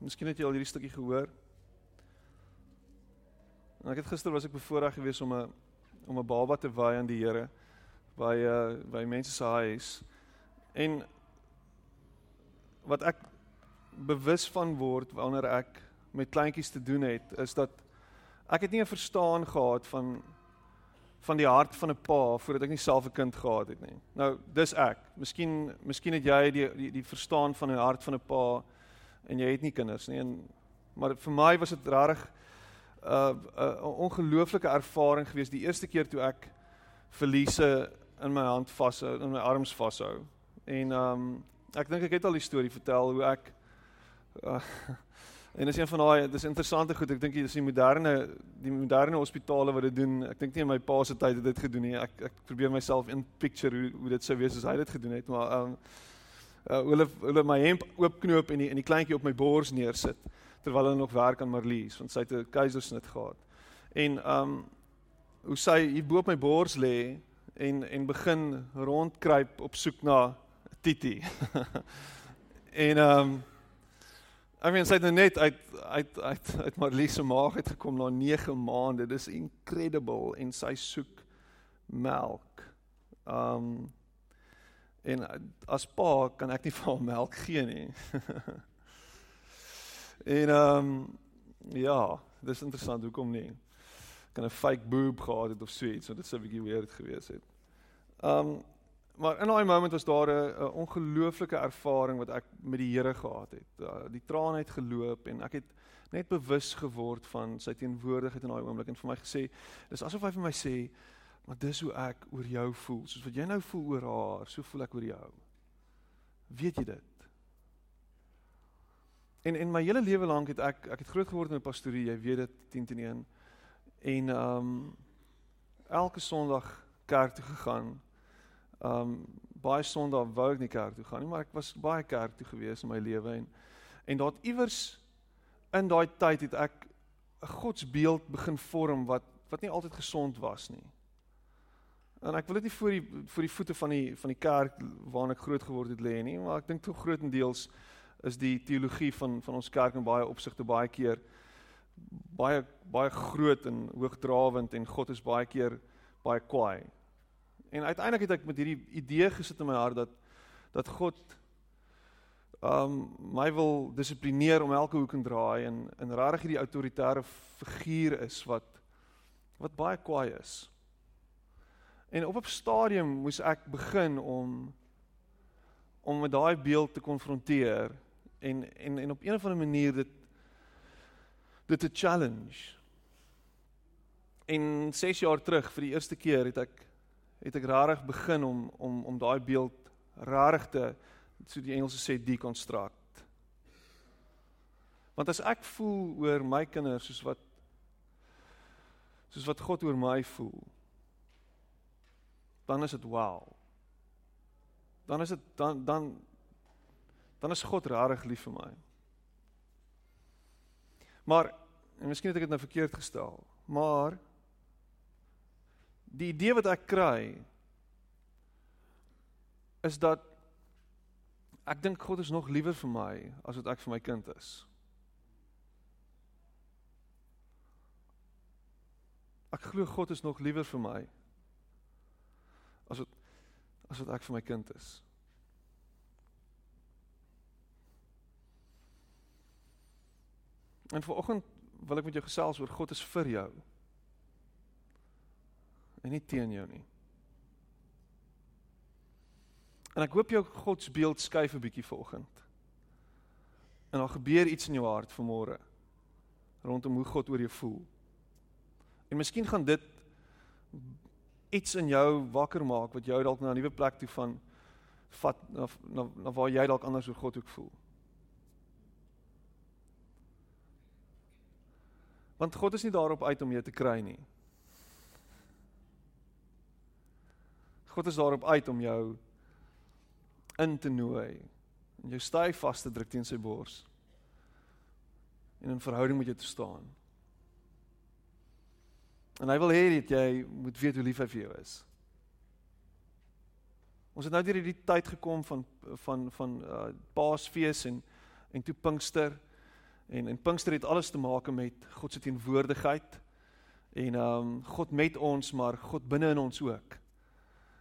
Miskien het jy al hierdie stukkie gehoor. En ek het gister was ek bevoorreg geweest om 'n om 'n baba te wy aan die Here by uh by mense se huis. En wat ek bewus van word wanneer ek met kleintjies te doen het, is dat ek het nie 'n verstaan gehad van van die hart van 'n pa voordat ek nie self 'n kind gehad het nie. Nou, dis ek. Miskien miskien het jy die die die verstaan van 'n hart van 'n pa en jy het nie kinders nie en maar vir my was dit regtig 'n uh, 'n uh, ongelooflike ervaring geweest die eerste keer toe ek verliese in my hand vashou, in my arms vashou. En ehm um, ek dink ek het al die storie vertel hoe ek uh, En dis een van daai dis interessante goed. Ek dink dis die moderne die moderne hospitale wat dit doen. Ek dink nie in my pa se tyd het dit gedoen nie. Ek ek probeer myself in picture hoe hoe dit sou wees as hy dit gedoen het, maar ehm um, uh, hulle hulle my hemp oopknoop en die en die kleintjie op my bors neersit terwyl hulle nog werk aan Marlies want sy het 'n keisersnit gehad. En um, hoe sy hier bo op my bors lê en en begin rondkruip op soek na Titi. en um, I mean sy het nou net uit uit uit uit Marlies se maag uit gekom na 9 maande. Dis incredible en sy soek melk. Um en as pa kan ek nie vir haar melk gee nie. en um ja, dis interessant hoekom nie. Kan 'n fake boob gehad het of so iets, so dit sou 'n bietjie weird gewees het. Um Maar in daai oomblik was daar 'n ongelooflike ervaring wat ek met die Here gehad het. Uh, die trane het geloop en ek het net bewus geword van sy teenwoordigheid in daai oomblik en vir my gesê, dis asof hy vir my sê, maar dis hoe ek oor jou voel. Soos wat jy nou voel oor haar, so voel ek oor jou. Weet jy dit? En in my hele lewe lank het ek ek het groot geword in 'n pastorie, jy weet dit 10 teen 1. En ehm um, elke Sondag kerk toe gegaan Um baie Sondae wou ek nie kerk toe gaan nie, maar ek was baie kerk toe gewees in my lewe en en daar iewers in daai tyd het ek 'n godsbeeld begin vorm wat wat nie altyd gesond was nie. En ek wil dit nie voor die voor die voete van die van die kerk waarin ek groot geword het lê nie, maar ek dink tog grootendeels is die teologie van van ons kerk in baie opsigte baie keer baie baie groot en hoogdrawend en God is baie keer baie kwaai. En uiteindelik het ek met hierdie idee gesit in my hart dat dat God um my wil dissiplineer om elke hoek en draai en en regtig hierdie autoritaire figuur is wat wat baie kwaai is. En op 'n stadium moes ek begin om om met daai beeld te konfronteer en en en op 'n of ander manier dit dit te challenge. En 6 jaar terug vir die eerste keer het ek het ek rarig begin om om om daai beeld rarig te so die Engelse sê deconstruct. Want as ek voel oor my kinders soos wat soos wat God oor my voel, dan is dit wow. Dan is dit dan dan dan is God rarig lief vir my. Maar en miskien het ek dit nou verkeerd gestel, maar die idee wat ek kry is dat ek dink God is nog liewer vir my as wat ek vir my kind is. Ek glo God is nog liewer vir my as wat as wat ek vir my kind is. En vanoggend wil ek met jou gesels oor God is vir jou en nie teen jou nie. En ek hoop jou godsbeeld skuif 'n bietjie vanoggend. En daar gebeur iets in jou hart vanmôre rondom hoe God oor jou voel. En miskien gaan dit iets in jou wakker maak wat jou dalk na 'n nuwe plek toe van vat na na, na waar jy dalk anders oor God ook voel. Want God is nie daarop uit om jou te kry nie. God is daarop uit om jou in te nooi en jou styf vas te druk teen sy bors en in verhouding met jou te staan. En hy wil hê dat jy moet weet hoe lief hy vir jou is. Ons het nou deur hierdie tyd gekom van van van uh Paasfees en en toe Pinkster En en Pinkster het alles te maak met God se teenwoordigheid en ehm um, God met ons, maar God binne in ons ook.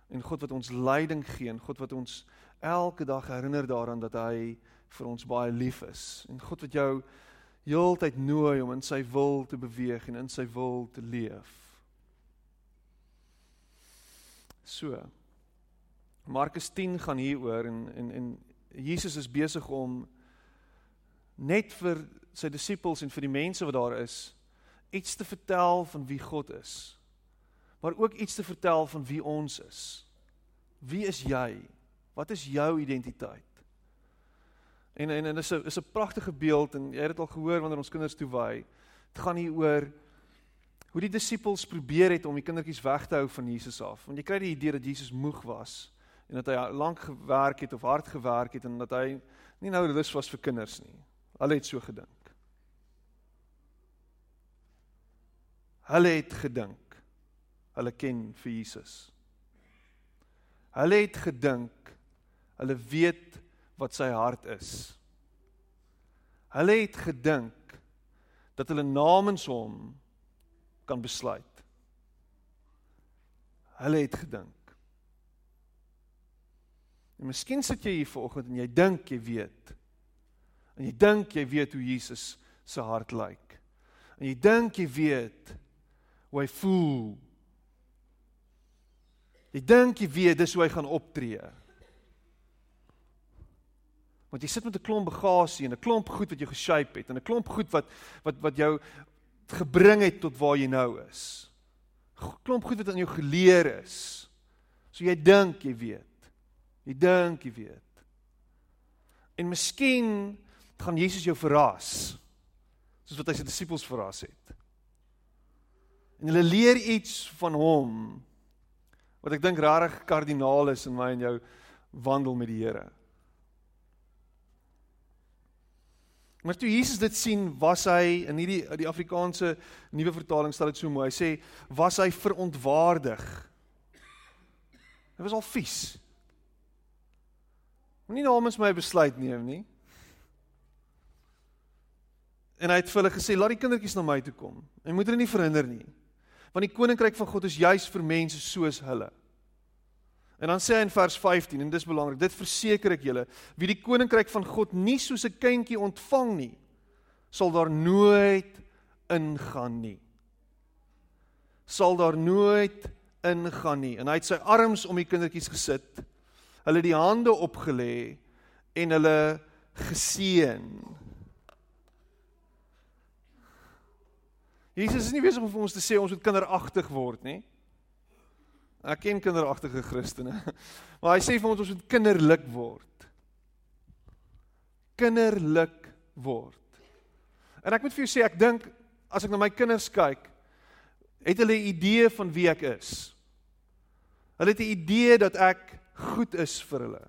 En God wat ons leiding gee en God wat ons elke dag herinner daaraan dat hy vir ons baie lief is. En God wat jou heeltyd nooi om in sy wil te beweeg en in sy wil te leef. So. Markus 10 gaan hieroor en en en Jesus is besig om net vir sy disippels en vir die mense wat daar is iets te vertel van wie God is. Maar ook iets te vertel van wie ons is. Wie is jy? Wat is jou identiteit? En en en is 'n is 'n pragtige beeld en jy het dit al gehoor wanneer ons kinders toewy. Dit gaan hier oor hoe die disippels probeer het om die kindertjies weg te hou van Jesus af. Want jy kry die idee dat Jesus moeg was en dat hy lank gewerk het of hard gewerk het en dat hy nie nou lus was vir kinders nie. Hulle het so gedink. Hulle het gedink hulle ken vir Jesus. Hulle het gedink hulle weet wat sy hart is. Hulle het gedink dat hulle namens hom kan besluit. Hulle het gedink. En miskien sit jy hier vanoggend en jy dink jy weet En jy dink jy weet hoe Jesus se hart lyk. En jy dink jy weet hoe hy voel. Jy dink jy weet dis hoe hy gaan optree. Want jy sit met 'n klomp bagasie en 'n klomp goed wat jou geshape het en 'n klomp goed wat wat wat jou gebring het tot waar jy nou is. Klomp goed wat aan jou geleer is. So jy dink jy weet. Jy dink jy weet. En miskien gaan Jesus jou verras. Soos wat hy sy disippels verras het. En hulle leer iets van hom wat ek dink regtig kardinaal is in my en jou wandel met die Here. Maar toe Jesus dit sien, was hy in hierdie die Afrikaanse nuwe vertaling stel dit so mooi. Hy sê was hy verontwaardig. Hy was al vies. Moenie namens my besluit neem nie. En hy het vir hulle gesê, laat die kindertjies na my toe kom. En moet hulle nie verhinder nie. Want die koninkryk van God is juis vir mense soos hulle. En dan sê hy in vers 15 en dis belangrik, dit verseker ek julle, wie die koninkryk van God nie soos 'n kindjie ontvang nie, sal daar nooit ingaan nie. Sal daar nooit ingaan nie. En hy het sy arms om die kindertjies gesit. Hulle die hande opgelê en hulle geseën. Jesus is nie besig om vir ons te sê ons moet kinderagtig word nie. Ek ken kinderagtige Christene. Maar hy sê vir ons ons moet kinderlik word. Kinderlik word. En ek moet vir jou sê ek dink as ek na my kinders kyk, het hulle 'n idee van wie ek is. Hulle het 'n idee dat ek goed is vir hulle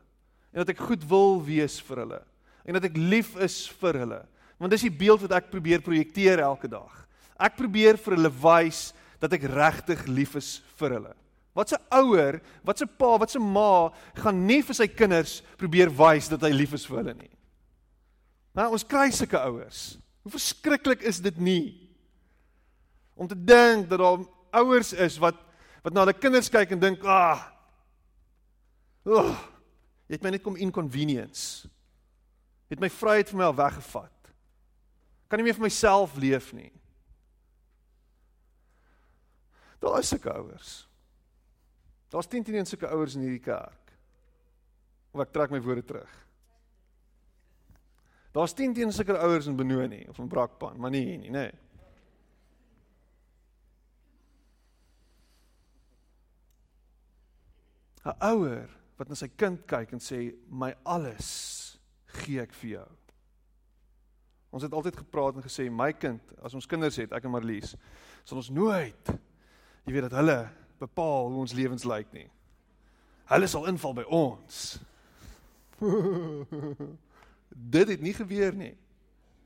en dat ek goed wil wees vir hulle en dat ek lief is vir hulle. Want dis die beeld wat ek probeer projekteer elke dag. Ek probeer vir hulle wys dat ek regtig lief is vir hulle. Wat 'n ouer, wat 'n pa, wat 'n ma gaan nie vir sy kinders probeer wys dat hy lief is vir hulle nie. Nou ons kry sulke ouers. Hoe verskriklik is dit nie? Om te dink dat daar ouers is wat wat na hulle kinders kyk en dink, "Ag. Oh, jy het my net kom inconvenience. Jy het my vryheid van my al weggevat. Kan nie meer vir myself leef nie." Daar is sulke ouers. Daar's 10 teen 1 sulke ouers in hierdie kerk. Of ek trek my woorde terug. Daar's 10 teen sulke ouers in Benoni of in Brakpan, maar nie hier nie, nê. Nee. Ha ouer wat na sy kind kyk en sê my alles gee ek vir jou. Ons het altyd gepraat en gesê my kind, as ons kinders het, ek en Marlies, sal ons nooit jy weet dat hulle bepaal hoe ons lewens lyk nie. Hulle sal inval by ons. Dit het nie gebeur nie.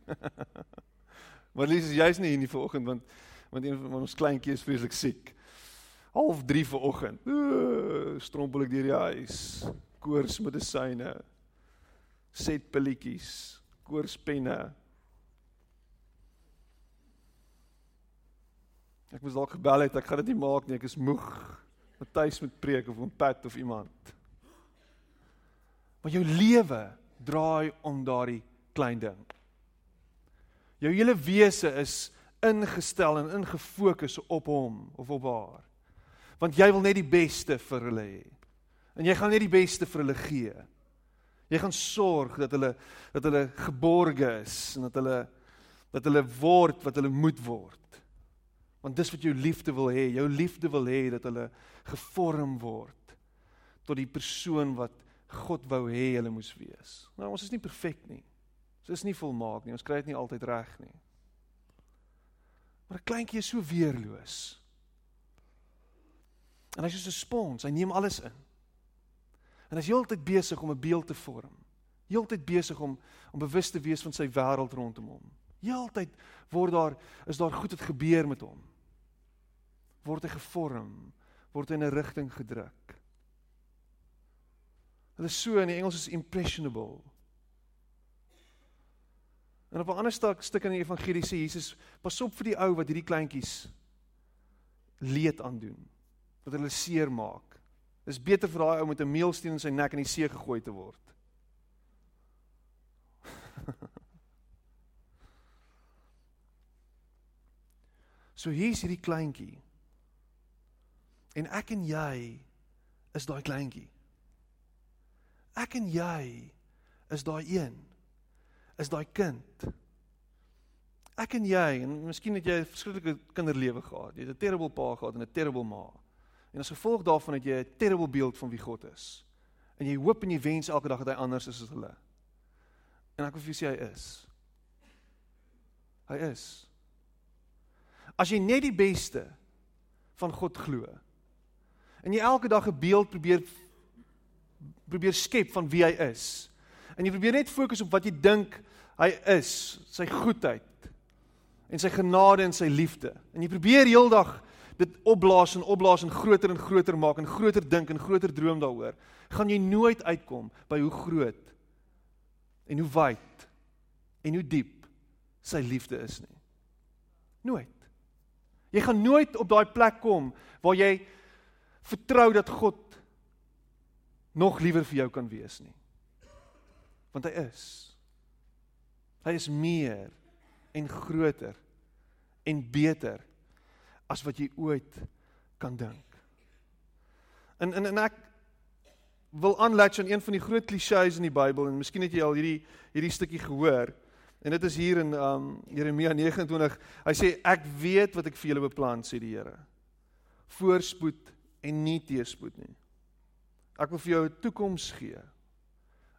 maar Lies, jy's nie hier nie vanoggend want want een van ons kleintjies is vreeslik siek. Half 3 vanoggend. Strompel ek deur die huis. Koorsmedisyne. Set pilletjies, koorspenne. Ek moes dalk gebel het, ek gaan dit nie maak nie, ek is moeg. Matthys moet preek of 'n Pat of iemand. Maar jou lewe draai om daardie klein ding. Jou hele wese is ingestel en ingefokus op hom of op haar. Want jy wil net die beste vir hulle hê. En jy gaan net die beste vir hulle gee. Jy gaan sorg dat hulle dat hulle geborge is en dat hulle dat hulle word wat hulle moet word. Want dis wat jou liefde wil hê. Jou liefde wil hê dat hulle gevorm word tot die persoon wat God wou hê hulle moes wees. Nou ons is nie perfek nie. Ons is nie volmaak nie. Ons kry dit nie altyd reg nie. Maar 'n kleintjie is so weerloos. En hy's soos 'n spons, hy neem alles in. En hy's heeltyd besig om 'n beeld te vorm. Heeltyd besig om om bewus te wees van sy wêreld rondom hom. Heeltyd word daar is daar goed wat gebeur met hom. Word hy gevorm, word hy in 'n rigting gedruk. Hulle so in die Engels is impressionable. En op 'n ander stuk stuk in die evangelie sê Jesus, pas op vir die ou wat hierdie kleintjies leed aandoen. Wat hulle seer maak. Dis beter vir daai ou met 'n meelsteen in sy nek in die see gegooi te word. so hier's hierdie kleintjie. En ek en jy is daai kleintjie. Ek en jy is daai een. Is daai kind. Ek en jy en miskien het jy 'n verskriklike kinderlewe gehad. Jy het 'n terrible pa gehad en 'n terrible ma. En as gevolg daarvan het jy 'n terrible beeld van wie God is. En jy hoop en jy wens elke dag dat hy anders is as hulle. En ek wil vir jou sê hy is. Hy is. As jy net die beste van God glo. En jy elke dag 'n beeld probeer probeer skep van wie hy is. En jy probeer net fokus op wat jy dink hy is, sy goedheid en sy genade en sy liefde. En jy probeer heeldag dit opblaas en opblaas en groter en groter maak en groter dink en groter droom daaroor, gaan jy nooit uitkom by hoe groot en hoe wyd en hoe diep sy liefde is nie. Nooit. Jy gaan nooit op daai plek kom waar jy vertrou dat God nog liewer vir jou kan wees nie. Want hy is. Hy is meer en groter en beter as wat jy ooit kan dink. En en en ek wil aanlatch aan een van die groot klisjées in die Bybel en miskien het jy al hierdie hierdie stukkie gehoor. En dit is hier in um Jeremia 29. Hy sê ek weet wat ek vir julle beplan sê die Here. Voorspoed en nie teëspoed nie. Ek wil vir jou 'n toekoms gee.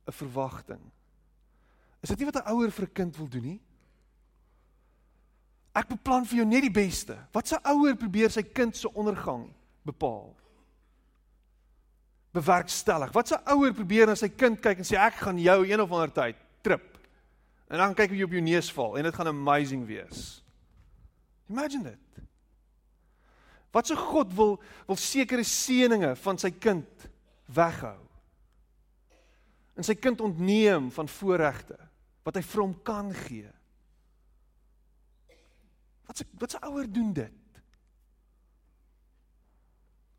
'n Verwagting. Is dit nie wat 'n ouer vir 'n kind wil doen nie? Ek beplan vir jou net die beste. Wat 'n ouer probeer sy kind se ondergang bepaal? Bewerkstellig. Wat 'n ouer probeer na sy kind kyk en sê ek gaan jou een of ander tyd trip. En dan kyk jy op jou neus val en dit gaan amazing wees. Imagine dit. Wat 'n God wil wil sekere seënings van sy kind weghou. En sy kind ontneem van voorregte wat hy vir hom kan gee. Wat 'n wat 'n ouer doen dit?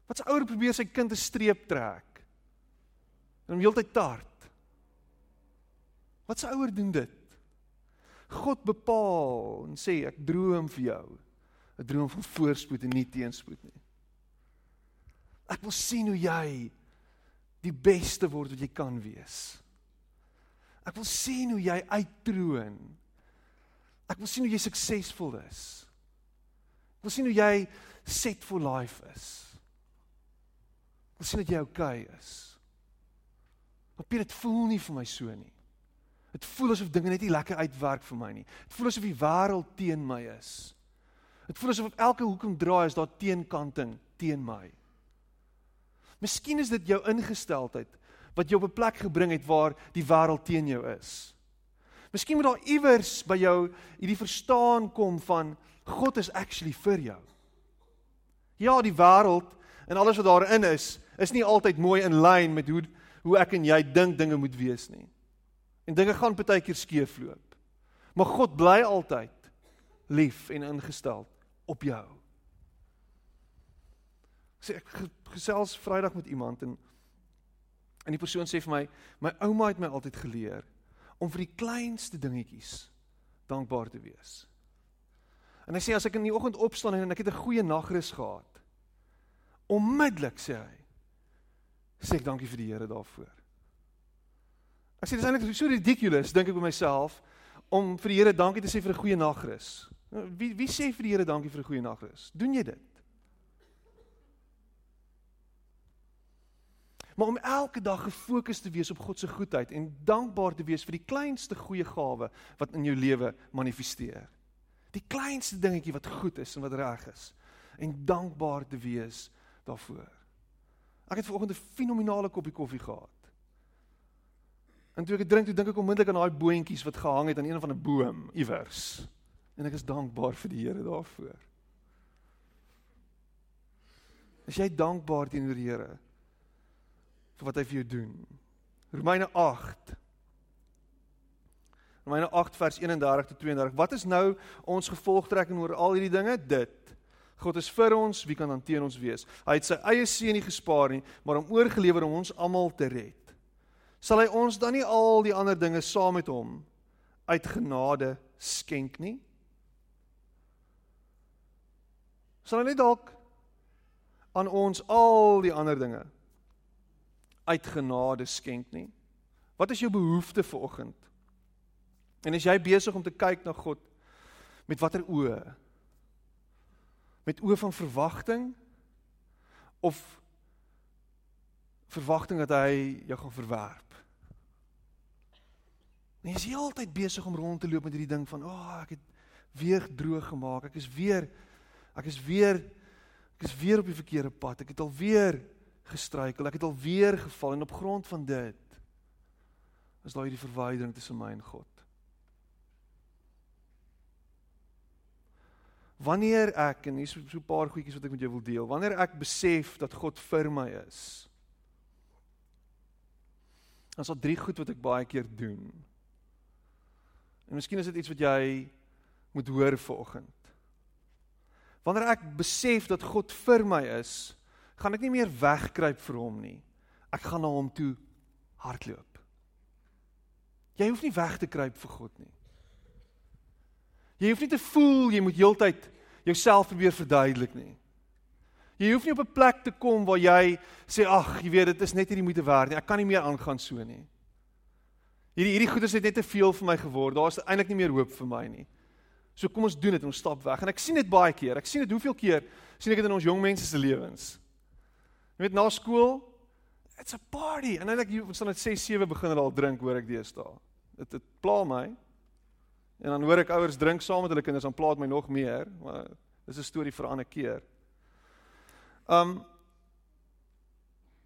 Wat 'n ouer probeer sy kind 'n streep trek? En hom heeltyd tart. Wat 'n ouer doen dit? God bepaal en sê ek droom vir jou 'n droom van voorspoed en nie teenspoed nie. Ek wil sien hoe jy die beste word wat jy kan wees. Ek wil sien hoe jy uittroon Ek wil sien hoe jy suksesvol is. Ek wil sien hoe jy set for life is. Ek wil sien dat jy oukei okay is. Maar Piet, dit voel nie vir my so nie. Dit voel asof dinge net nie lekker uitwerk vir my nie. Dit voel asof die wêreld teen my is. Dit voel asof elke hoek om draai is daar teenkanting teen my. Miskien is dit jou ingesteldheid wat jou op 'n plek gebring het waar die wêreld teen jou is. Miskien moet daar iewers by jou hierdie verstaan kom van God is actually vir jou. Ja, die wêreld en alles wat daarin is, is nie altyd mooi in lyn met hoe hoe ek en jy dink dinge moet wees nie. En dinge gaan baie keer skeefloop. Maar God bly altyd lief en ingestel op jou. sê ek gesels Vrydag met iemand en en die persoon sê vir my, my ouma het my altyd geleer om vir die kleinste dingetjies dankbaar te wees. En hy sê as ek in die oggend opstaan en ek het 'n goeie nagrus gehad, onmiddellik sê hy, sê ek dankie vir die Here daarvoor. Ek sê dis eintlik so ridiculous dink ek by myself om vir die Here dankie te sê vir 'n goeie nagrus. Wie wie sê vir die Here dankie vir 'n goeie nagrus? Doen jy dit? Maar om elke dag gefokus te wees op God se goedheid en dankbaar te wees vir die kleinste goeie gawe wat in jou lewe manifesteer. Die kleinste dingetjie wat goed is en wat reg is en dankbaar te wees daarvoor. Ek het vanoggend 'n fenominale koppie koffie gehad. En toe ek dit drink, toe dink ek onmiddellik aan daai boontjies wat gehang het aan een van 'n boom iewers. En ek is dankbaar vir die Here daarvoor. Is jy dankbaar teenoor die Here vir wat hy vir jou doen? Romeine 8 Romeine 8 vers 31 tot 32. Wat is nou ons gevolgtrekking oor al hierdie dinge? Dit God is vir ons, wie kan dan teen ons wees? Hy het sy eie seun nie gespaar nie, maar hom oorgelewer om ons almal te red. Sal hy ons dan nie al die ander dinge saam met hom uit genade skenk nie? Sal hy nie dalk aan ons al die ander dinge uit genade skenk nie? Wat is jou behoefte vir oggend? En as jy besig om te kyk na God met watter oë? met oë van verwagting of verwagting dat hy jou gaan verwerp. En jy is heeltyd besig om rond te loop met hierdie ding van, "Ag, oh, ek het weer droog gemaak. Ek is weer ek is weer ek is weer op die verkeerde pad. Ek het al weer gestruikel. Ek het al weer geval en op grond van dit is daar hierdie verwydering tussen my en God. Wanneer ek en hier so 'n paar goedjies wat ek met jou wil deel. Wanneer ek besef dat God vir my is. Dan is daar drie goed wat ek baie keer doen. En miskien is dit iets wat jy moet hoor vanoggend. Wanneer ek besef dat God vir my is, gaan ek nie meer wegkruip vir hom nie. Ek gaan na hom toe hardloop. Jy hoef nie weg te kruip vir God nie. Jy hoef nie te voel jy moet heeltyd jouself probeer verduidelik nie. Jy hoef nie op 'n plek te kom waar jy sê ag, jy weet dit is net nie die moeite werd nie. Ek kan nie meer aangaan so nie. Hierdie hierdie goeders het net te veel vir my geword. Daar is eintlik nie meer hoop vir my nie. So kom ons doen dit en ons stap weg. En ek sien dit baie keer. Ek sien dit hoeveel keer sien ek dit in ons jong mense se lewens. Jy weet na skool, it's a party. En dan ek ons dan 6, 7 begin hulle al drink, hoor ek deesdae. Dit dit pla my. En dan hoor ek ouers drink saam met hulle kinders, dan plaat my nog meer, maar dis 'n storie vir 'n ander keer. Um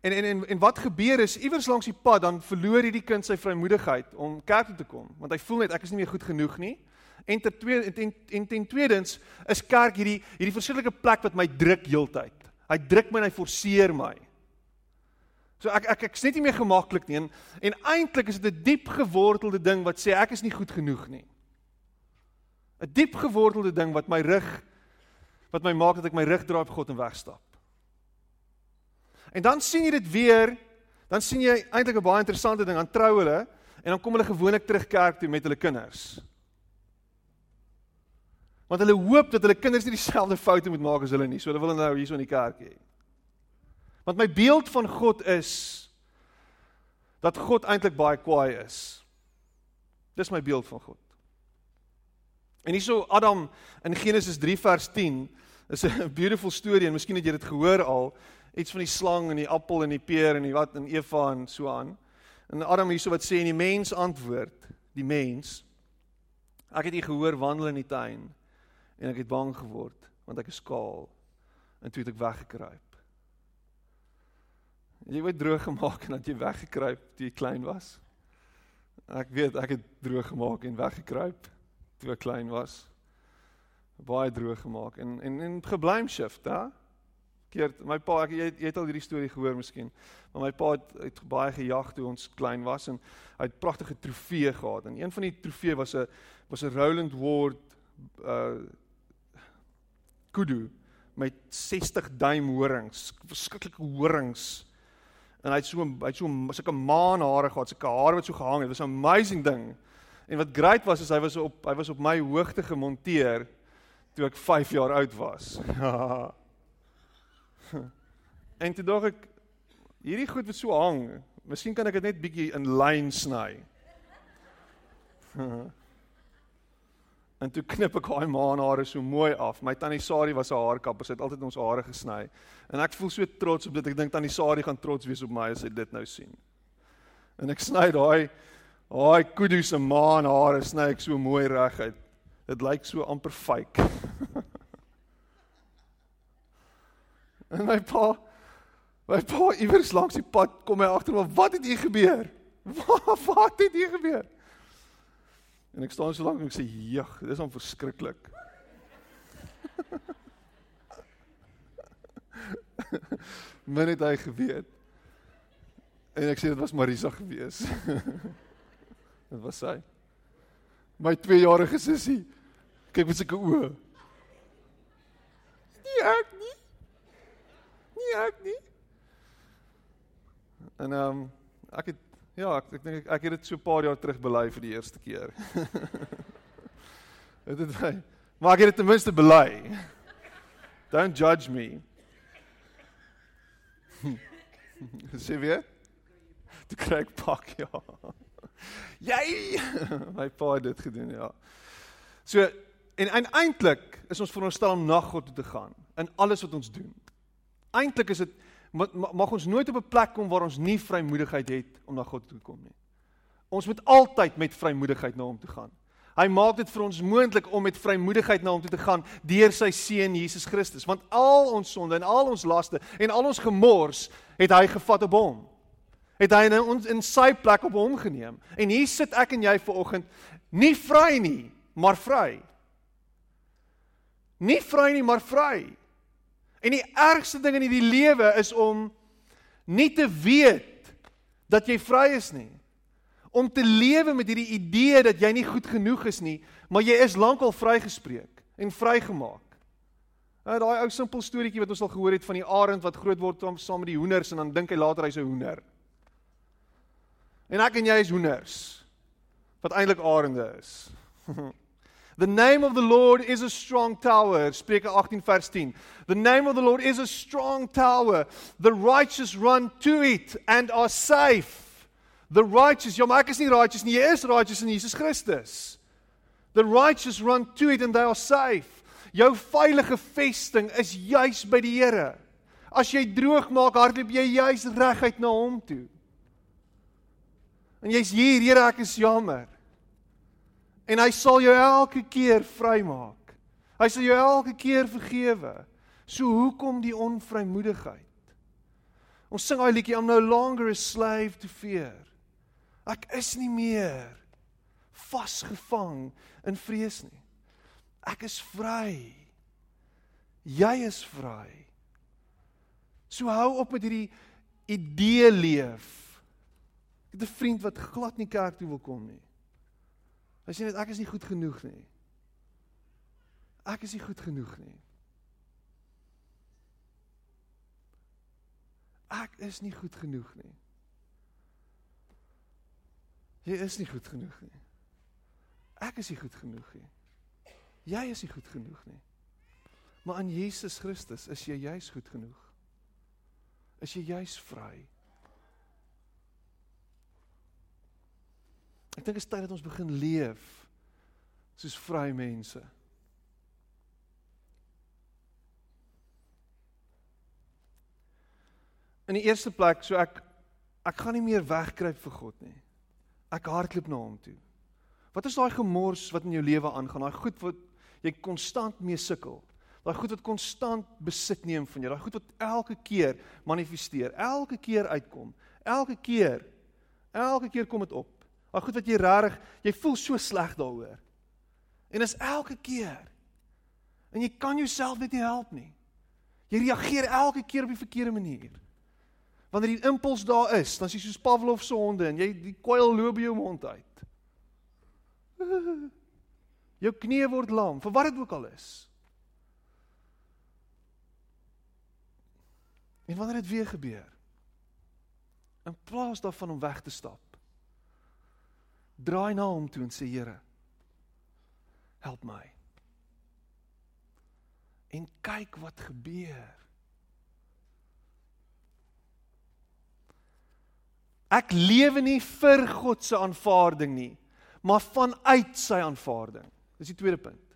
en, en en en wat gebeur is iewers langs die pad dan verloor hierdie kind sy vrymoedigheid om kerk toe te kom, want hy voel net ek is nie meer goed genoeg nie. En ter tweede en ten, en ten tweedens is kerk hierdie hierdie verskillike plek wat my druk heeltyd. Hy druk my en hy forceer my. So ek ek ek's net nie meer gemaklik nie en, en eintlik is dit 'n diep gewortelde ding wat sê ek is nie goed genoeg nie. 'n diep gewortelde ding wat my rug wat my maak dat ek my rug draai op God en wegstap. En dan sien jy dit weer, dan sien jy eintlik 'n baie interessante ding, dan trou hulle en dan kom hulle gewoonlik terug kerk toe met hulle kinders. Want hulle hoop dat hulle kinders nie dieselfde foute moet maak as hulle nie, so hulle wil nou hierso in die kerk hê. Want my beeld van God is dat God eintlik baie kwaai is. Dis my beeld van God. En hierso Adam in Genesis 3 vers 10 is 'n beautiful storie en miskien het jy dit gehoor al, iets van die slang en die appel en die peer en die wat en Eva en so aan. En Adam hierso wat sê en die mens antwoord, die mens Ek het u gehoor wandel in die tuin en ek het bang geword want ek is kaal en toe het ek weggekruip. Jy word droog gemaak en dat jy weggekruip toe jy klein was. Ek weet ek het droog gemaak en weggekruip toe ek klein was. Baie droog gemaak en en en geblame shift, hè? Keer my pa, ek jy, jy het al hierdie storie gehoor miskien. Maar my pa het, het baie gejag toe ons klein was en hy het pragtige trofee gehad. En een van die trofee was 'n was 'n Roland Ward uh kudu met 60 duim horings, verskriklike horings. En hy het so hy het so sulke maanhare gehad, sulke hare wat so gehang het. Dit was 'n amazing ding. En wat great was is hy was op hy was op my hoogte gemonteer toe ek 5 jaar oud was. en toe dink ek hierdie goed wat so hang, miskien kan ek dit net bietjie in lyn sny. en toe knip ek haar maanhare so mooi af. My tannie Sari was 'n haarkapper, sy het altyd ons hare gesny. En ek voel so trots op dit. Ek dink tannie Sari gaan trots wees op my as sy dit nou sien. En ek sny daai daai kudu se maanhare sny ek so mooi reguit. Dit lyk so amper fake. en my pa my pa iewers langs die pad kom hy agter maar wat het hier gebeur? Wat wat het hier gebeur? En ek staan so lank en ek sê, "Jeg, dis om verskriklik." Men het hy geweet. En ek sê dit was Marisa gewees. dit was sy. My 2-jarige sussie. Kyk met sulke oë. Nie ek nie. Nie ek nie. En ehm um, ek het Ja, ek ek dink ek, ek het dit so 'n paar jaar terug bely vir die eerste keer. dit het my maar ek het dit ten minste bely. Don't judge me. Sê weer? Die kry pak ja. Jy my pa het dit gedoen ja. So en eintlik is ons veronderstel om na God toe te gaan in alles wat ons doen. Eintlik is dit mag ons nooit op 'n plek kom waar ons nie vrymoedigheid het om na God toe te kom nie. Ons moet altyd met vrymoedigheid na hom toe gaan. Hy maak dit vir ons moontlik om met vrymoedigheid na hom toe te gaan deur sy seun Jesus Christus, want al ons sonde en al ons laste en al ons gemors het hy gevat op hom. Het hy in ons in sy plek op hom geneem. En hier sit ek en jy vanoggend nie vry nie, maar vry. Nie vry nie, maar vry. En die ergste ding in hierdie lewe is om nie te weet dat jy vry is nie. Om te lewe met hierdie idee dat jy nie goed genoeg is nie, maar jy is lankal vrygespreek en vrygemaak. Nou daai ou simpel storieetjie wat ons al gehoor het van die arend wat groot word saam met die hoenders en dan dink hy later hy's 'n hoender. En ek en jy is hoenders wat eintlik arende is. The name of the Lord is a strong tower. Spreuke 18 vers 10. The name of the Lord is a strong tower. The righteous run to it and are safe. The righteous, ja maar ek is nie righteous nie. Jy is righteous in Jesus Christus. The righteous run to it and they are safe. Jou veilige vesting is juis by die Here. As jy droog maak, hardloop jy juis reguit na hom toe. En jy's hier, Here, ek is jammer. En hy sal jou elke keer vrymaak. Hy sal jou elke keer vergewe. So hoekom die onvrymoedigheid? Ons sing daai liedjie I'm no longer a slave to fear. Ek is nie meer vasgevang in vrees nie. Ek is vry. Jy is vry. So hou op met hierdie idee leef. Ek het 'n vriend wat glad nie kerk toe wil kom nie. Hy sê net ek is nie goed genoeg nie. Ek is nie goed genoeg nie. Ek is nie goed genoeg nie. Jy is nie goed genoeg nie. Ek is nie goed genoeg nie. Jy is nie goed genoeg nie. Maar aan Jesus Christus is jy juis goed genoeg. Is jy juis vry? Ek dink dit is tyd dat ons begin leef soos vrye mense. In die eerste plek, so ek ek gaan nie meer wegkruip vir God nie. Ek hardloop na hom toe. Wat is daai gemors wat in jou lewe aangaan? Daai goed wat jy konstant mee sukkel. Daai goed wat konstant besit neem van jou. Daai goed wat elke keer manifesteer, elke keer uitkom. Elke keer. Elke keer kom dit op. Maar goed wat jy rarig, jy voel so sleg daaroor. En is elke keer. En jy kan jouself net nie help nie. Jy reageer elke keer op die verkeerde manier. Wanneer die impuls daar is, dan is jy soos Pavlov se honde en jy die kwyl loop by jou mond uit. Jou knie word lam, vir wat dit ook al is. En wanneer dit weer gebeur, in plaas daarvan om weg te stap, draai na hom toe en sê Here, help my. En kyk wat gebeur. Ek lewe nie vir God se aanvaarding nie, maar vanuit sy aanvaarding. Dis die tweede punt.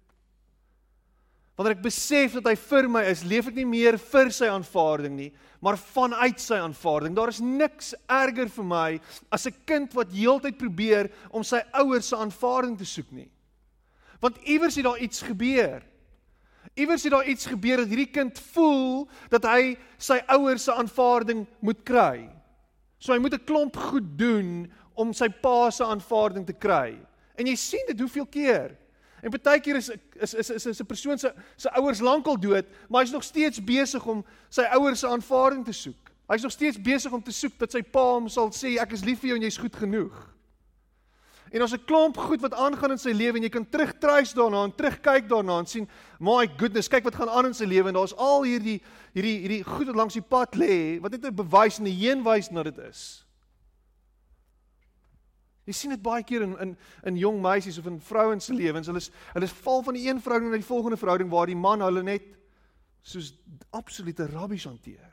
Wanneer ek besef dat hy vir my is, leef ek nie meer vir sy aanvaarding nie, maar vanuit sy aanvaarding. Daar is niks erger vir my as 'n kind wat heeltyd probeer om sy ouers se aanvaarding te soek nie. Want iewers het daar iets gebeur. Iewers het daar iets gebeur dat hierdie kind voel dat hy sy ouers se aanvaarding moet kry. So hy moet 'n klomp goed doen om sy pa se aanvaarding te kry. En jy sien dit hoeveel keer. En baie keer is is is is 'n persoon se se ouers lankal dood, maar hy's nog steeds besig om sy ouers se aanvaarding te soek. Hy's nog steeds besig om te soek dat sy pa hom sal sê ek is lief vir jou en jy's goed genoeg. En ons 'n klomp goed wat aangaan in sy lewe en jy kan terugtruis daarna en terugkyk daarna en sien, my goodness, kyk wat gaan aan in sy lewe en daar's al hierdie hierdie hierdie goed wat langs die pad lê wat net 'n bewys en 'n heenwys na dit is. Jy sien dit baie keer in in in jong meisies of in vrouens se lewens. Hulle is hulle is val van die een verhouding na die volgende verhouding waar die man hulle net soos absolute rabbies hanteer.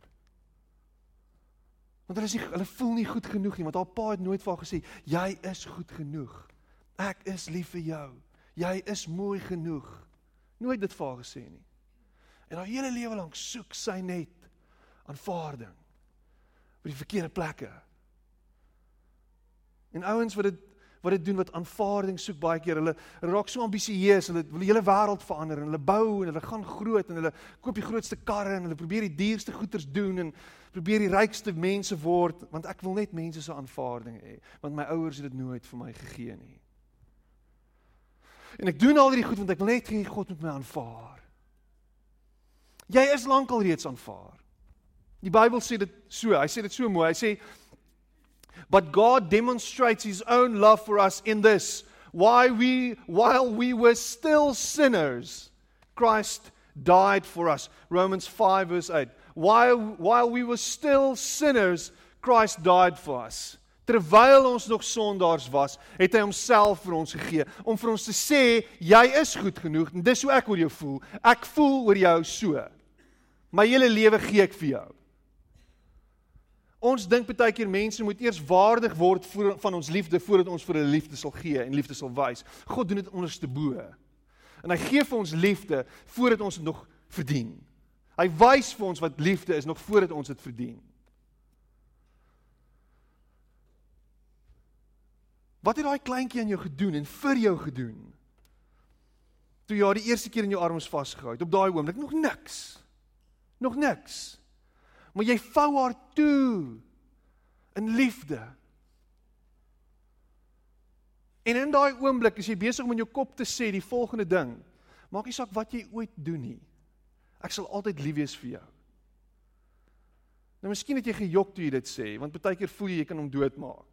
Want hulle is nie hulle voel nie goed genoeg nie want haar pa het nooit vir haar gesê jy is goed genoeg. Ek is lief vir jou. Jy is mooi genoeg. Nooit dit vir haar gesê nie. En haar hele lewe lank soek sy net aanvaarding by die verkeerde plekke. En ouens wat dit wat dit doen wat aanvaarding soek baie keer hulle raak so ambisieus hulle wil die hele wêreld verander en hulle bou en hulle gaan groot en hulle koop die grootste karre en hulle probeer die duurste goederes doen en probeer die rykste mense word want ek wil net mense se aanvaarding hê want my ouers het dit nooit vir my gegee nie. En ek doen al hierdie goed want ek wil net hê God moet my aanvaar. Jy is lankal reeds aanvaar. Die Bybel sê dit so, hy sê dit so mooi. Hy sê but God demonstrates his own love for us in this why we while we were still sinners Christ died for us. Romans 5 verse 8. While while we were still sinners Christ died for us. Terwyl ons nog sondaars was, het hy homself vir ons gegee om vir ons te sê jy is goed genoeg en dis hoe ek oor jou voel. Ek voel oor jou so. My hele lewe gee ek vir jou. Ons dink baie keer mense moet eers waardig word voor, van ons liefde voordat ons vir hulle liefde sal gee en liefde sal wys. God doen dit onderste bo. En hy gee vir ons liefde voordat ons dit nog verdien. Hy wys vir ons wat liefde is nog voordat ons dit verdien. Wat het daai kleintjie aan jou gedoen en vir jou gedoen? Toe jy haar die eerste keer in jou arms vasgehou het, op daai oomblik nog niks. Nog niks. Maar jy vou haar toe in liefde. En in daai oomblik is jy besig om in jou kop te sê die volgende ding. Maak nie saak wat jy ooit doen nie. Ek sal altyd lief wees vir jou. Nou miskien het jy gejok toe jy dit sê, want baie keer voel jy jy kan hom doodmaak.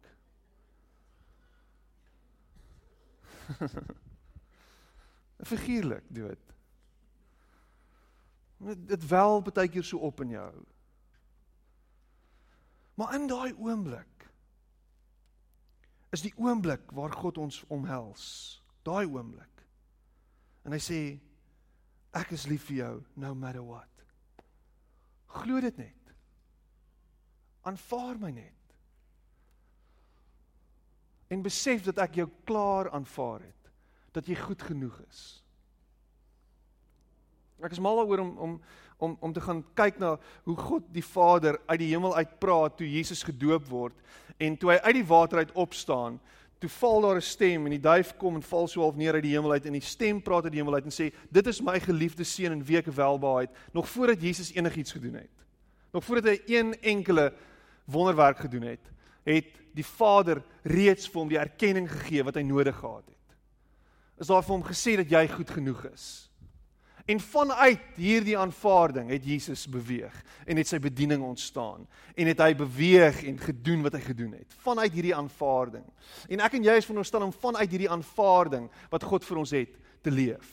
Figuurlik dood. Dit wel baie keer so op in jou. Maar in daai oomblik is die oomblik waar God ons omhels. Daai oomblik. En hy sê ek is lief vir jou no matter what. Glo dit net. Aanvaar my net. En besef dat ek jou klaar aanvaar het. Dat jy goed genoeg is. Ek is mal daaroor om om om om te gaan kyk na hoe God die Vader uit die hemel uit praat toe Jesus gedoop word en toe hy uit die water uit opstaan, toe val daar 'n stem en die duif kom en val so half neer uit die hemel uit en die stem praat uit die hemel uit en sê dit is my geliefde seun en wie ek welbehaag nog voordat Jesus enigiets gedoen het. Nog voordat hy een enkele wonderwerk gedoen het, het die Vader reeds vir hom die erkenning gegee wat hy nodig gehad het. Is daar vir hom gesê dat jy goed genoeg is? En vanuit hierdie aanvaarding het Jesus beweeg en het sy bediening ontstaan en het hy beweeg en gedoen wat hy gedoen het vanuit hierdie aanvaarding. En ek en jy is veronderstel om vanuit hierdie aanvaarding wat God vir ons het te leef.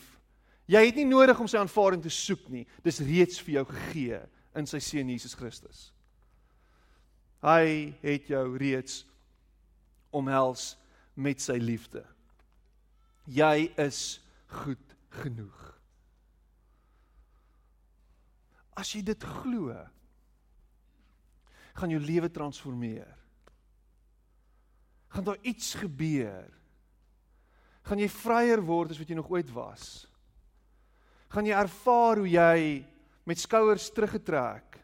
Jy het nie nodig om sy aanvaarding te soek nie. Dis reeds vir jou gegee in sy seun Jesus Christus. Hy het jou reeds omhels met sy liefde. Jy is goed genoeg. As jy dit glo, gaan jou lewe transformeer. Gaan daar iets gebeur. Gaan jy vryer word as wat jy nog ooit was. Gaan jy ervaar hoe jy met skouers teruggetrek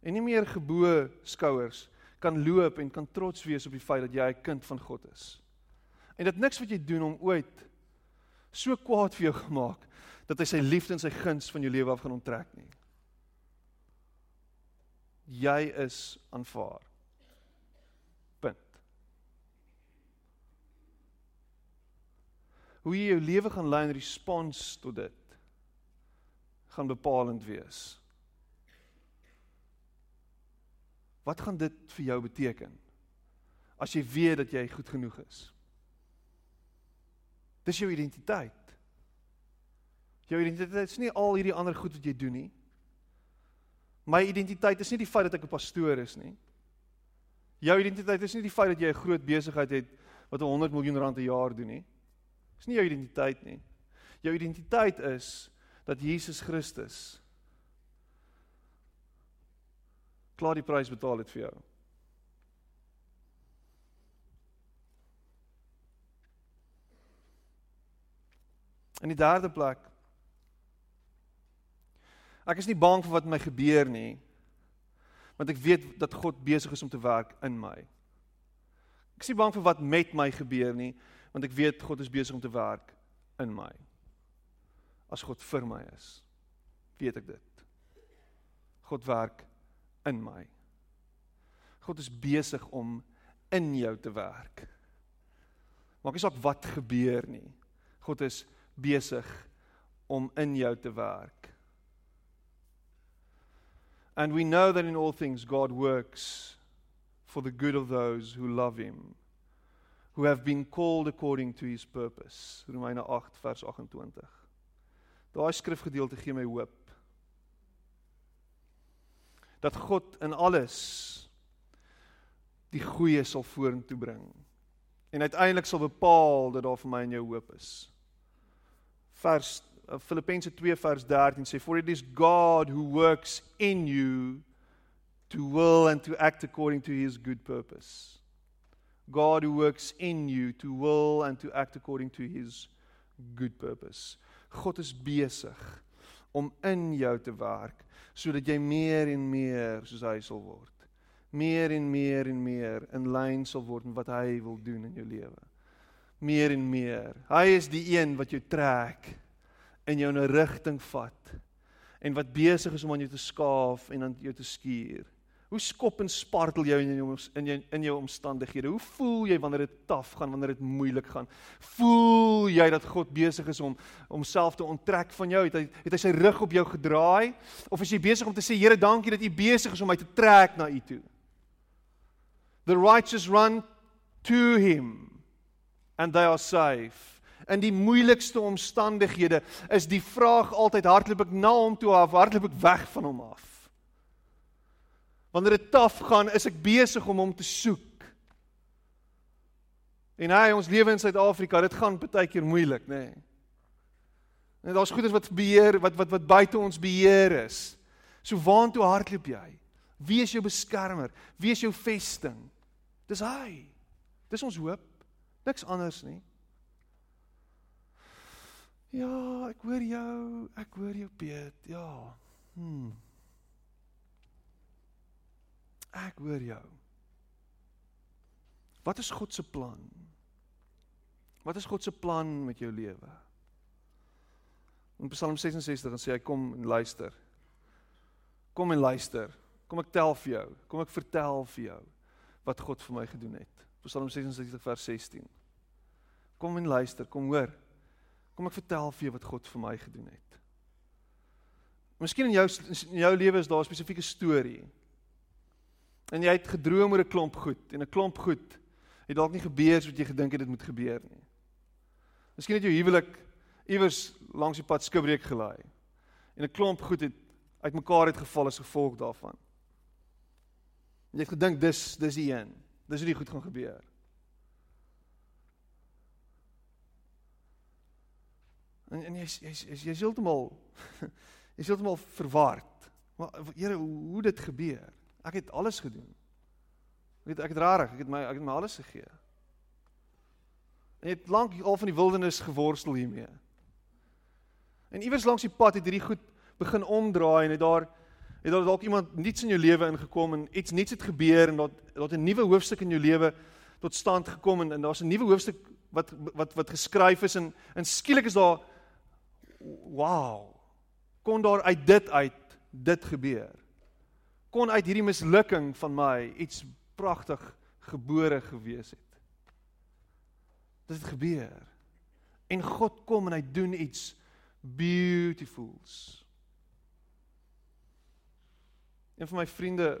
en nie meer gebo skouers kan loop en kan trots wees op die feit dat jy 'n kind van God is. En dit niks wat jy doen om ooit so kwaad vir jou gemaak dat hy sy liefde en sy guns van jou lewe af gaan onttrek nie. Jy is aanvaar. Punt. Hoe jy jou lewe gaan lei in respons tot dit gaan bepalend wees. Wat gaan dit vir jou beteken? As jy weet dat jy goed genoeg is. Dis jou identiteit. Jou identiteit is nie al hierdie ander goed wat jy doen nie. My identiteit is nie die feit dat ek 'n pastoor is nie. Jou identiteit is nie die feit dat jy 'n groot besigheid het wat 100 miljoen rand 'n jaar doen nie. Dis nie jou identiteit nie. Jou identiteit is dat Jesus Christus klaar die prys betaal het vir jou. In die derde plek Ek is nie bang vir wat my gebeur nie. Want ek weet dat God besig is om te werk in my. Ek is nie bang vir wat met my gebeur nie, want ek weet God is besig om te werk in my. As God vir my is, weet ek dit. God werk in my. God is besig om in jou te werk. Maak nie saak wat gebeur nie. God is besig om in jou te werk. And we know that in all things God works for the good of those who love him, who have been called according to his purpose. Romeine 8 vers 28. Daai skrifgedeelte gee my hoop. Dat God in alles die goeie sal vorentoe bring en uiteindelik sal bepaal dat daar vir my en jou hoop is. Vers Uh, Filippense 2 vers 13 sê for it is God who works in you to will and to act according to his good purpose. God who works in you to will and to act according to his good purpose. God is besig om in jou te werk sodat jy meer en meer soos hy sal word. Meer en meer en meer in lyn sal word met wat hy wil doen in jou lewe. Meer en meer. Hy is die een wat jou trek en jou in 'n rigting vat en wat besig is om aan jou te skaaf en aan jou te skuur. Hoe skop en spartel jou in jou in jou in jou omstandighede? Hoe voel jy wanneer dit taaf gaan, wanneer dit moeilik gaan? Voel jy dat God besig is om homself te onttrek van jou? Het hy het hy sy rug op jou gedraai of is jy besig om te sê Here, dankie dat U besig is om my te trek na U toe? The righteous run to him and they are safe in die moeilikste omstandighede is die vraag altyd hardloop ek na hom toe of hardloop ek weg van hom af. Wanneer dit taaf gaan, is ek besig om hom te soek. En hy ons lewe in Suid-Afrika, dit gaan baie keer moeilik, nê. Nee. En daar's goeders wat beheer wat wat wat buite ons beheer is. So waantoe hardloop jy? Wie is jou beskermer? Wie is jou vesting? Dis hy. Dis ons hoop. Niks anders nie. Ja, ek hoor jou. Ek hoor jou, Piet. Ja. Hm. Ek hoor jou. Wat is God se plan? Wat is God se plan met jou lewe? In Psalm 66 dan sê hy kom en luister. Kom en luister. Kom ek tel vir jou. Kom ek vertel vir jou wat God vir my gedoen het. Psalm 66 vers 16. Kom en luister, kom hoor. Kom ek vertel vir jou wat God vir my gedoen het. Miskien in jou in jou lewe is daar 'n spesifieke storie. En jy het gedroom oor 'n klomp goed en 'n klomp goed het dalk nie gebeur soos jy gedink het dit moet gebeur nie. Miskien het jou huwelik iewers langs die pad skibreek gelaai. En 'n klomp goed het uitmekaar het geval as gevolg daarvan. Jy het gedink dis dis die een. Dis hoe dit goed gaan gebeur. En en jy's jy's jy's jy heeltemal jy's heeltemal verward. Maar Here, hoe, dit gebeur? Ek het alles gedoen. Ek het ek het rarig, ek het my ek het my alles gegee. En jy het lank al van die wildernis geworstel hiermee. En iewers langs die pad het hierdie goed begin omdraai en het daar het daar dalk iemand niets in jou lewe ingekom en iets niets het gebeur en dat dat 'n nuwe hoofstuk in jou lewe tot stand gekom en, en daar's 'n nuwe hoofstuk wat wat wat geskryf is en en skielik is daar wow. Kon daar uit dit uit dit gebeur. Kon uit hierdie mislukking van my iets pragtig gebore gewees het. Dit het gebeur. En God kom en hy doen iets beautifuls. Een van my vriende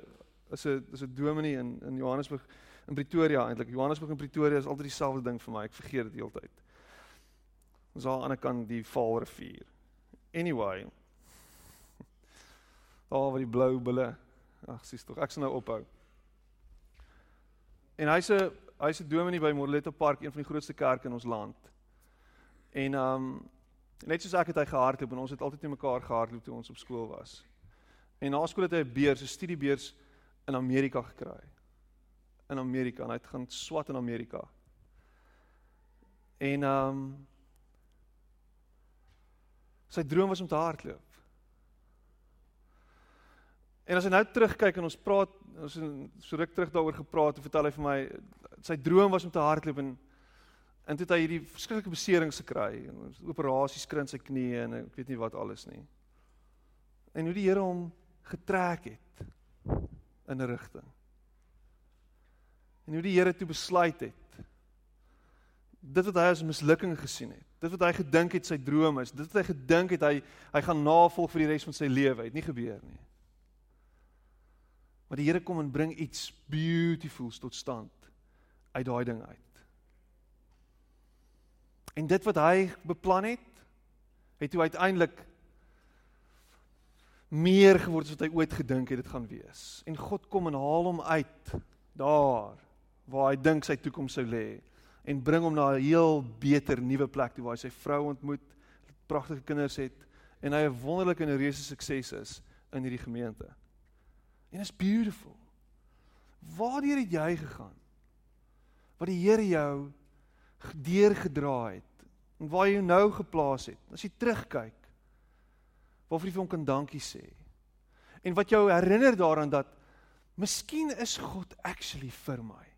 is 'n is 'n dominee in in Johannesburg in Pretoria eintlik. Johannesburg en Pretoria is altyd dieselfde ding vir my. Ek vergeet dit heeltyd. Ons aan die ander kant die Vaalrivier. Anyway. Daar waar die blou bulle. Ag, sies tog. Ek sal nou ophou. En hy's 'n hy's 'n dominee by Moreletto Park, een van die grootste kerke in ons land. En um net soos ek het hy gehardloop en ons het altyd net mekaar gehardloop toe ons op skool was. En na skool het hy 'n beurs, 'n studiebeurs in Amerika gekry. In Amerika, en hy het gaan swat in Amerika. En um sy droom was om te hardloop. En as hy nou terugkyk en ons praat, ons het so ruk terug daaroor gepraat, en vertel hy vir my sy droom was om te hardloop en en toe het hy hierdie verskriklike beserings gekry, operasies kry in sy knie en ek weet nie wat alles nie. En hoe die Here hom getrek het in 'n rigting. En hoe die Here toe besluit het dit wat hy as mislukking gesien het, dit wat hy gedink het sy droom is, dit wat hy gedink het hy hy gaan navolg vir die res van sy lewe, het nie gebeur nie. Maar die Here kom en bring iets beautifuls tot stand uit daai ding uit. En dit wat hy beplan het, het toe uiteindelik meer geword as wat hy ooit gedink het dit gaan wees. En God kom en haal hom uit daar waar hy dink sy toekoms sou lê en bring hom na 'n heel beter nuwe plek toe waar hy sy vrou ontmoet, pragtige kinders het en hy 'n wonderlike en reuse sukses is in hierdie gemeente. En it's beautiful. Waardeur het jy gegaan? Wat die Here jou deurgedra het en waar jy nou geplaas het. As jy terugkyk, waarvoor jy vir hom kan dankie sê. En wat jou herinner daaraan dat miskien is God actually vir my.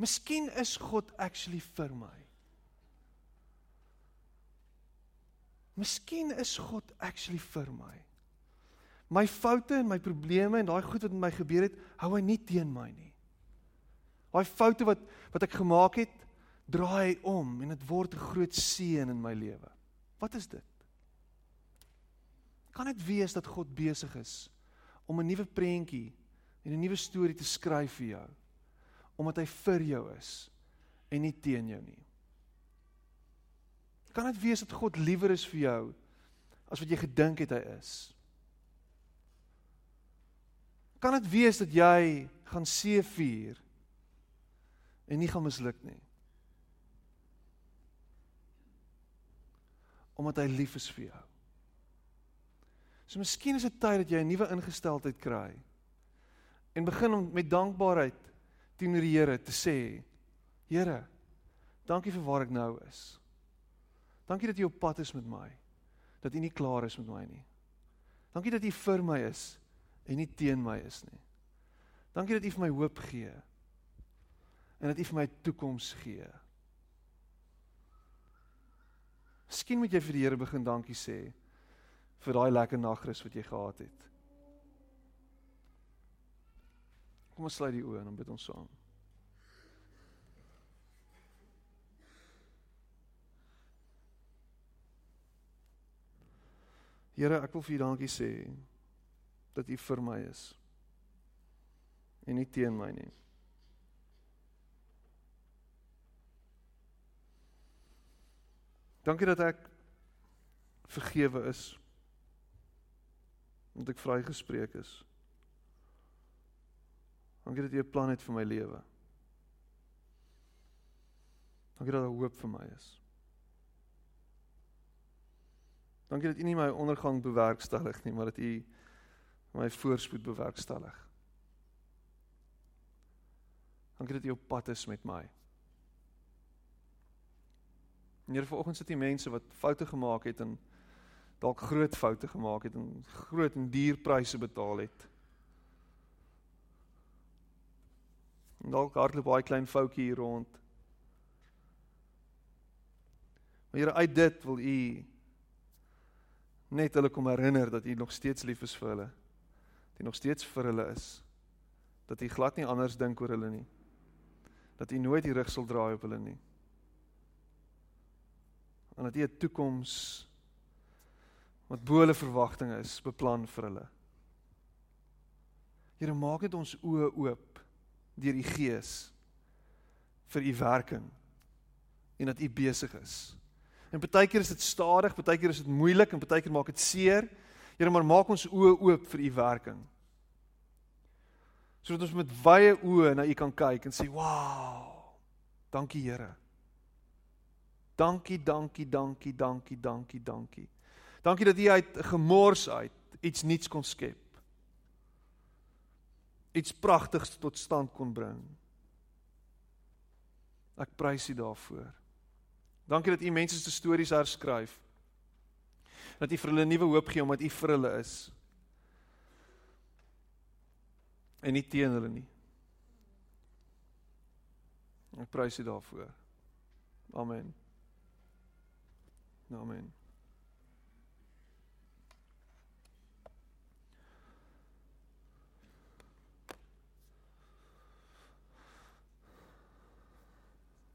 Miskien is God actually vir my. Miskien is God actually vir my. My foute en my probleme en daai goed wat met my gebeur het, hou hy nie teen my nie. Daai foute wat wat ek gemaak het, draai hy om en dit word 'n groot seën in my lewe. Wat is dit? Kan dit wees dat God besig is om 'n nuwe prentjie en 'n nuwe storie te skryf vir jou? Omdat hy vir jou is en nie teen jou nie. Kan dit wees dat God liewer is vir jou as wat jy gedink het hy is? Kan dit wees dat jy gaan seëvier en nie gaan misluk nie? omdat hy lief is vir jou. So miskien is dit tyd dat jy 'n nuwe ingesteldheid kry en begin om met dankbaarheid teenoor die Here te sê: Here, dankie vir waar ek nou is. Dankie dat U op pad is met my. Dat U nie klaar is met my nie. Dankie dat U vir my is en nie teen my is nie. Dankie dat U vir my hoop gee. En dat U vir my toekoms gee. Miskien moet jy vir die Here begin dankie sê vir daai lekker nagrus wat jy gehad het. Kom ons sluit die oë en dan bid ons saam. Here, ek wil vir U dankie sê dat U vir my is en nie teen my nie. Dankie dat ek vergewe is omdat ek vrygespreek is. Dankie dat U 'n plan het vir my lewe. Dankie dat daar hoop vir my is. Dankie dat U nie my ondergang bewerkstellig nie, maar dat U my voorspoed bewerkstellig. Dankie dat U op pad is met my. Here vanoggend sit hier mense wat foute gemaak het en dalk groot foute gemaak het en groot en duur pryse betaal het. Dalk hardloop baie klein foutjie hier rond. Maar Here uit dit wil U net hulle kom herinner dat U nog steeds lief is vir hulle. Dat U nog steeds vir hulle is. Dat U glad nie anders dink oor hulle nie. Dat U nooit die rug sal draai op hulle nie. En dat U 'n toekoms wat bo hulle verwagting is, beplan vir hulle. Here maak dit ons oë oop deur U Gees vir U werking en dat U besig is. En baie keer is dit stadig, baie keer is dit moeilik en baie keer maak dit seer. Here, maar maak ons oë oop vir U werking. Sodat ons met wye oë na U kan kyk en sê, "Wow! Dankie Here." Dankie, dankie, dankie, dankie, dankie, dankie. Dankie dat U uit gemors uit iets nuuts kon skep. Iets pragtigs tot stand kon bring. Ek prys U daarvoor. Dankie dat U mense se stories herskryf. Dat U vir hulle nuwe hoop gee omdat U vir hulle is. En nie teen hulle nie. Ek prys U daarvoor. Amen. Amen.